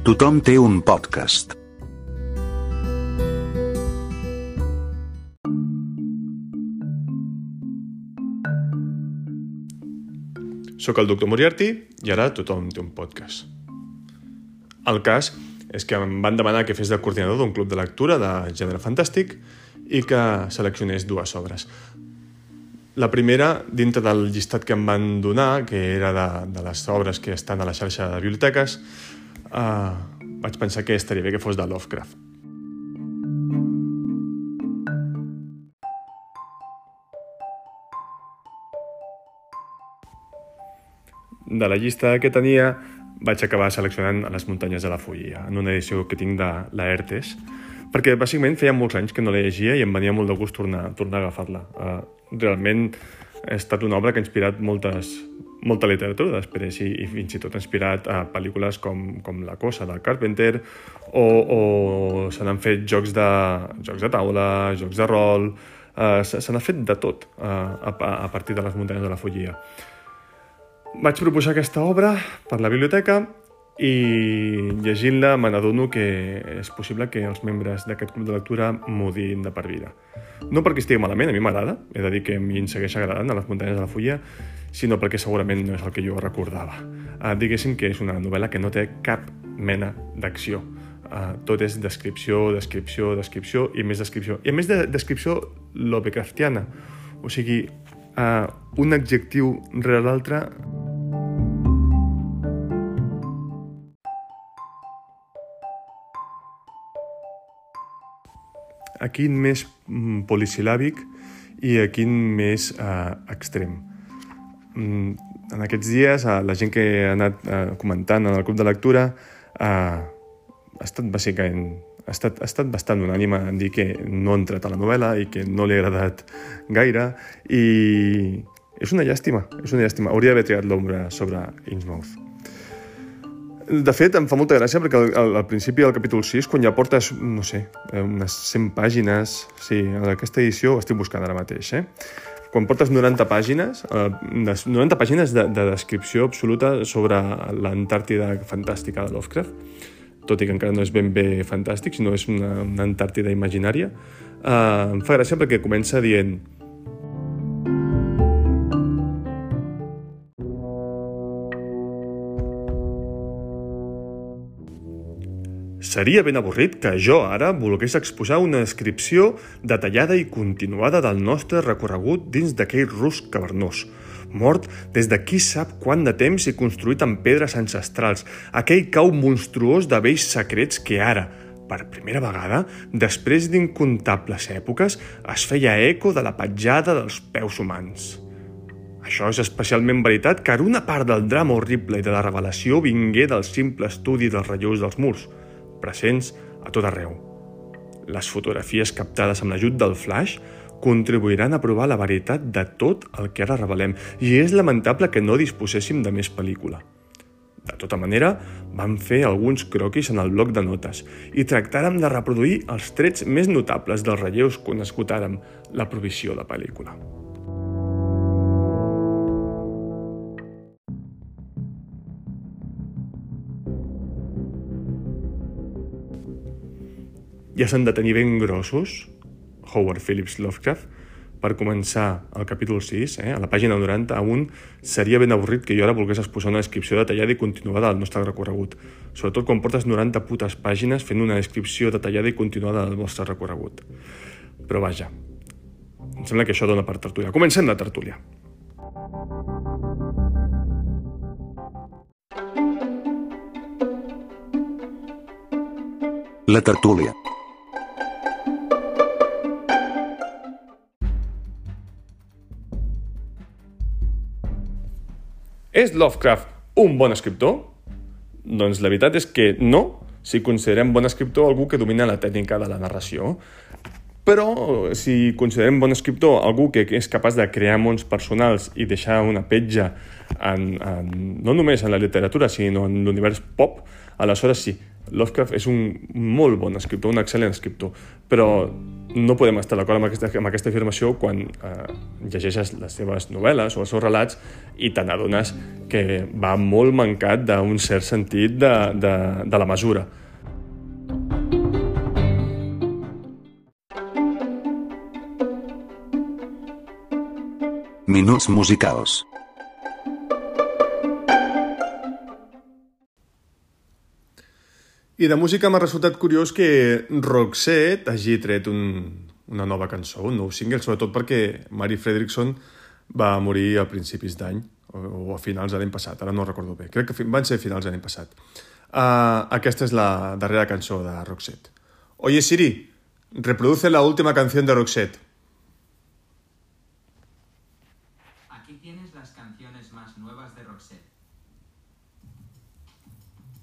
Tothom té un podcast. Soc el doctor Moriarty i ara tothom té un podcast. El cas és que em van demanar que fes de coordinador d'un club de lectura de gènere fantàstic i que seleccionés dues obres. La primera, dintre del llistat que em van donar, que era de, de les obres que estan a la xarxa de biblioteques, eh, vaig pensar que estaria bé que fos de Lovecraft. De la llista que tenia, vaig acabar seleccionant les muntanyes de la Follia, en una edició que tinc de l'Aertes, perquè bàsicament feia molts anys que no la llegia i em venia molt de gust tornar, tornar a agafar-la. Uh, realment ha estat una obra que ha inspirat moltes, molta literatura després i, i fins i tot inspirat a pel·lícules com, com La cosa de Carpenter o, o se n'han fet jocs de, jocs de taula, jocs de rol, uh, se, n'ha fet de tot uh, a, a partir de les muntanyes de la Follia. Vaig proposar aquesta obra per la biblioteca i llegint-la me n'adono que és possible que els membres d'aquest club de lectura m'odin de per vida. No perquè estigui malament, a mi m'agrada, he de dir que a mi em segueix agradant a les muntanyes de la Fulla, sinó perquè segurament no és el que jo recordava. Uh, diguéssim que és una novel·la que no té cap mena d'acció. Uh, tot és descripció, descripció, descripció i més descripció. I a més de descripció Lovecraftiana, o sigui, uh, un adjectiu rere l'altre a quin més mm, polisilàbic i a quin més eh, extrem. Mm, en aquests dies, eh, la gent que ha anat eh, comentant en el club de lectura eh, ha estat bàsicament ha estat, ha estat bastant unànime en dir que no ha entrat a la novel·la i que no li ha agradat gaire i és una llàstima, és una llàstima. Hauria d'haver triat l'ombra sobre Innsmouth. De fet, em fa molta gràcia perquè al, al, principi del capítol 6, quan ja portes, no sé, eh, unes 100 pàgines... Sí, en aquesta edició ho estic buscant ara mateix, eh? Quan portes 90 pàgines, eh, 90 pàgines de, de descripció absoluta sobre l'Antàrtida fantàstica de Lovecraft, tot i que encara no és ben bé fantàstic, sinó és una, una Antàrtida imaginària, eh, em fa gràcia perquè comença dient Seria ben avorrit que jo ara volgués exposar una descripció detallada i continuada del nostre recorregut dins d'aquell rusc cavernós, mort des de qui sap quant de temps i construït amb pedres ancestrals, aquell cau monstruós de vells secrets que ara, per primera vegada, després d'incontables èpoques, es feia eco de la petjada dels peus humans. Això és especialment veritat car una part del drama horrible i de la revelació vingué del simple estudi dels relleus dels murs – presents a tot arreu. Les fotografies captades amb l'ajut del flash contribuiran a provar la veritat de tot el que ara revelem i és lamentable que no disposéssim de més pel·lícula. De tota manera, vam fer alguns croquis en el bloc de notes i tractàrem de reproduir els trets més notables dels relleus quan escutàrem la provisió de pel·lícula. Ja s'han de tenir ben grossos, Howard Phillips Lovecraft, per començar el capítol 6, eh, a la pàgina 90, a un seria ben avorrit que jo ara volgués exposar una descripció detallada i continuada del nostre recorregut. Sobretot quan portes 90 putes pàgines fent una descripció detallada i continuada del vostre recorregut. Però vaja, em sembla que això dona per tertúlia. Comencem la tertúlia. La tertúlia. És Lovecraft un bon escriptor? Doncs la veritat és que no, si considerem bon escriptor algú que domina la tècnica de la narració. Però si considerem bon escriptor algú que és capaç de crear mons personals i deixar una petja en, en, no només en la literatura, sinó en l'univers pop, aleshores sí, Lovecraft és un molt bon escriptor, un excel·lent escriptor, però no podem estar d'acord amb, aquesta, amb aquesta afirmació quan eh, llegeixes les seves novel·les o els seus relats i te n'adones que va molt mancat d'un cert sentit de, de, de la mesura. Minuts musicals. I de música m'ha resultat curiós que Roxette hagi tret un, una nova cançó, un nou single, sobretot perquè Mary Fredrickson va morir a principis d'any, o, o a finals de l'any passat, ara no recordo bé. Crec que van ser finals de l'any passat. Uh, aquesta és la darrera cançó de Roxette. Oye Siri, reproduce la última canción de Roxette. Aquí tienes las canciones más nuevas de Roxette.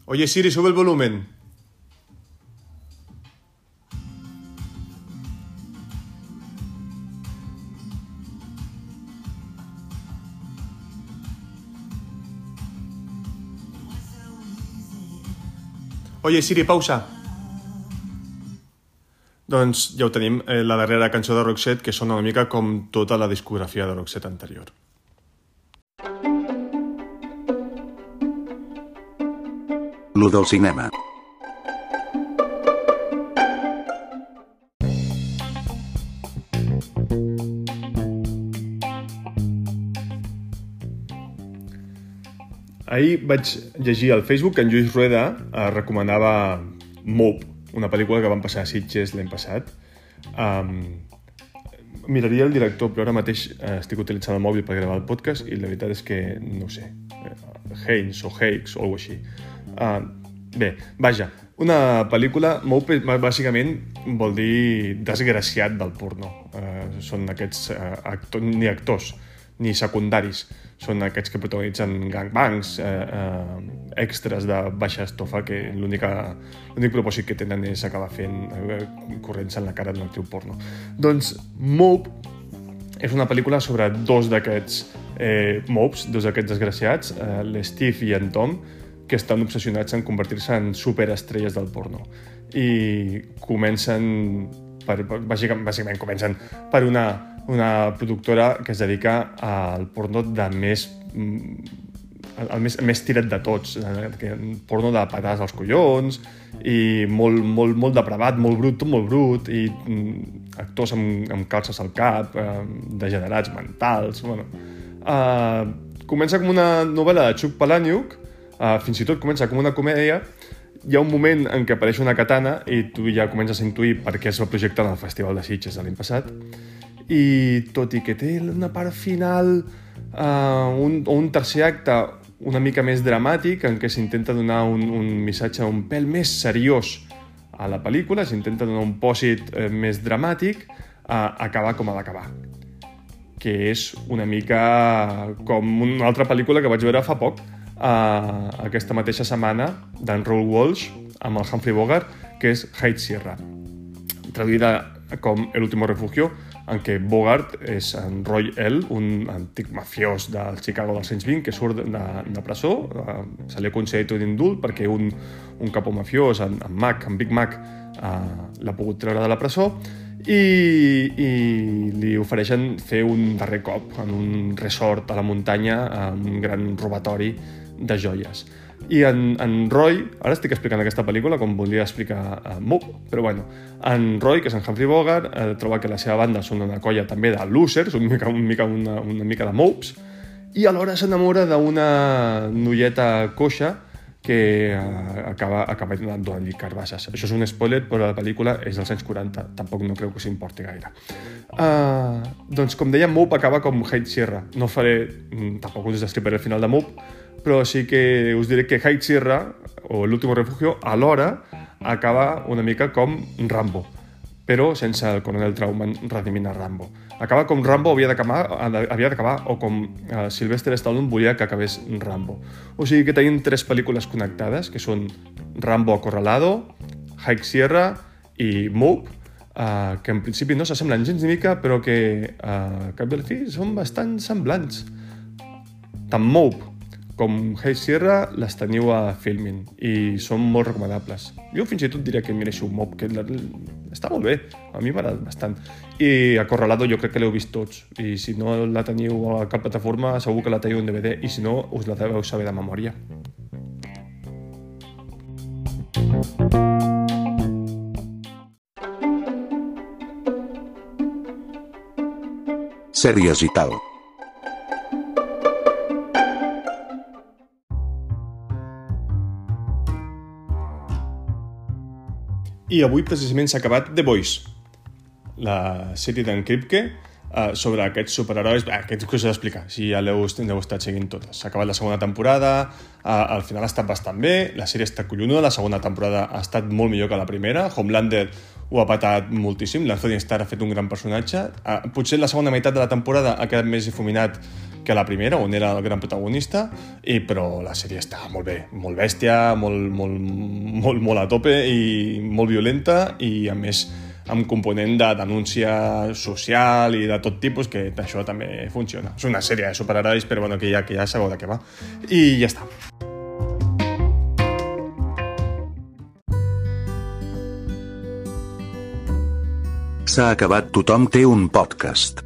Oye Siri, sube el volumen. Oye, Siri, pausa. Doncs ja ho tenim, eh, la darrera cançó de Roxette, que sona una mica com tota la discografia de Roxette anterior. Lo del cinema. Ahir vaig llegir al Facebook que en Lluís Rueda eh, recomanava Mope, una pel·lícula que van passar a Sitges l'any passat. Um, miraria el director, però ara mateix eh, estic utilitzant el mòbil per gravar el podcast i la veritat és que no ho sé. Eh, Haynes o Hakes o alguna així. Uh, bé, vaja, una pel·lícula, Mope bàsicament vol dir desgraciat del porno. Uh, són aquests uh, actors, ni actors, ni secundaris. Són aquests que protagonitzen gangbangs, eh, eh, extras de baixa estofa, que l'únic propòsit que tenen és acabar fent eh, corrents en la cara d'un actiu porno. Doncs Mope és una pel·lícula sobre dos d'aquests eh, mobs, dos d'aquests desgraciats, eh, l'Steve i en Tom, que estan obsessionats en convertir-se en superestrelles del porno. I comencen, per, bàsicament, bàsicament comencen per una una productora que es dedica al porno de més mm, el més, més tirat de tots, eh, porno de patades als collons i molt, molt, molt depravat, molt brut, tot molt brut i mm, actors amb, amb calces al cap, eh, degenerats mentals, bueno. Eh, comença com una novel·la de Chuck Palahniuk, eh, fins i tot comença com una comèdia, hi ha un moment en què apareix una katana i tu ja comences a intuir per què es va projectar en el Festival de Sitges de l'any passat, i tot i que té una part final uh, un, un tercer acte una mica més dramàtic en què s'intenta donar un, un missatge un pèl més seriós a la pel·lícula, s'intenta donar un pòsit eh, més dramàtic, uh, acabar com ha d'acabar que és una mica com una altra pel·lícula que vaig veure fa poc, uh, aquesta mateixa setmana, d'en Raoul Walsh, amb el Humphrey Bogart, que és High Sierra. Traduïda com El último refugio, en què Bogart és en Roy L., un antic mafiós del Chicago dels anys 20 que surt de, de presó, eh, se li ha concedit un indult perquè un, un capó mafiós, en, en Mac, en Big Mac, eh, l'ha pogut treure de la presó i, i li ofereixen fer un darrer cop en un resort a la muntanya amb un gran robatori de joies. I en, en Roy, ara estic explicant aquesta pel·lícula com volia explicar a uh, Mook, però bueno, en Roy, que és en Humphrey Bogart, eh, troba que la seva banda són una colla també de losers, una mica, una mica, una, una mica de mopes, i alhora s'enamora d'una noieta coixa que uh, acaba, acaba donant-li carbasses. Això és un spoiler, però la pel·lícula és dels anys 40, tampoc no creu que s'importi gaire. Uh, doncs, com deia, Moop acaba com Hate Sierra. No faré, mm, tampoc us destriparé el final de Moop, però sí que us diré que High Sierra, o l'últim refugio, alhora acaba una mica com Rambo, però sense el coronel Trauman redimint a Rambo. Acaba com Rambo havia d'acabar, havia o com uh, Sylvester Stallone volia que acabés Rambo. O sigui que tenim tres pel·lícules connectades, que són Rambo Acorralado, High Sierra i Mope, uh, que en principi no s'assemblen gens ni mica, però que uh, cap de la fi són bastant semblants. Tant Mope com Hey Sierra, les teniu a Filmin i són molt recomanables. Jo fins i tot diria que mireixo un mob, que està molt bé, a mi m'agrada bastant. I Acorralado jo crec que l'heu vist tots, i si no la teniu a cap plataforma segur que la teniu en DVD, i si no us la deveu saber de memòria. Sèries i tal. I avui precisament s'ha acabat The Voice, la sèrie d'en Kripke uh, sobre aquests superherois, eh, aquests que us he d'explicar, si ja l'heu estat seguint totes. S'ha acabat la segona temporada, uh, al final ha estat bastant bé, la sèrie està collonuda, la segona temporada ha estat molt millor que la primera, Homelander ho ha patat moltíssim, l'Anthony Starr ha fet un gran personatge, uh, potser la segona meitat de la temporada ha quedat més difuminat que la primera, on era el gran protagonista, i, però la sèrie està molt bé, molt bèstia, molt, molt, molt, molt a tope i molt violenta i a més amb component de denúncia social i de tot tipus, que això també funciona. És una sèrie de superherois, però bueno, que ja, que ja sabeu de què va. I ja està. S'ha acabat Tothom té un podcast.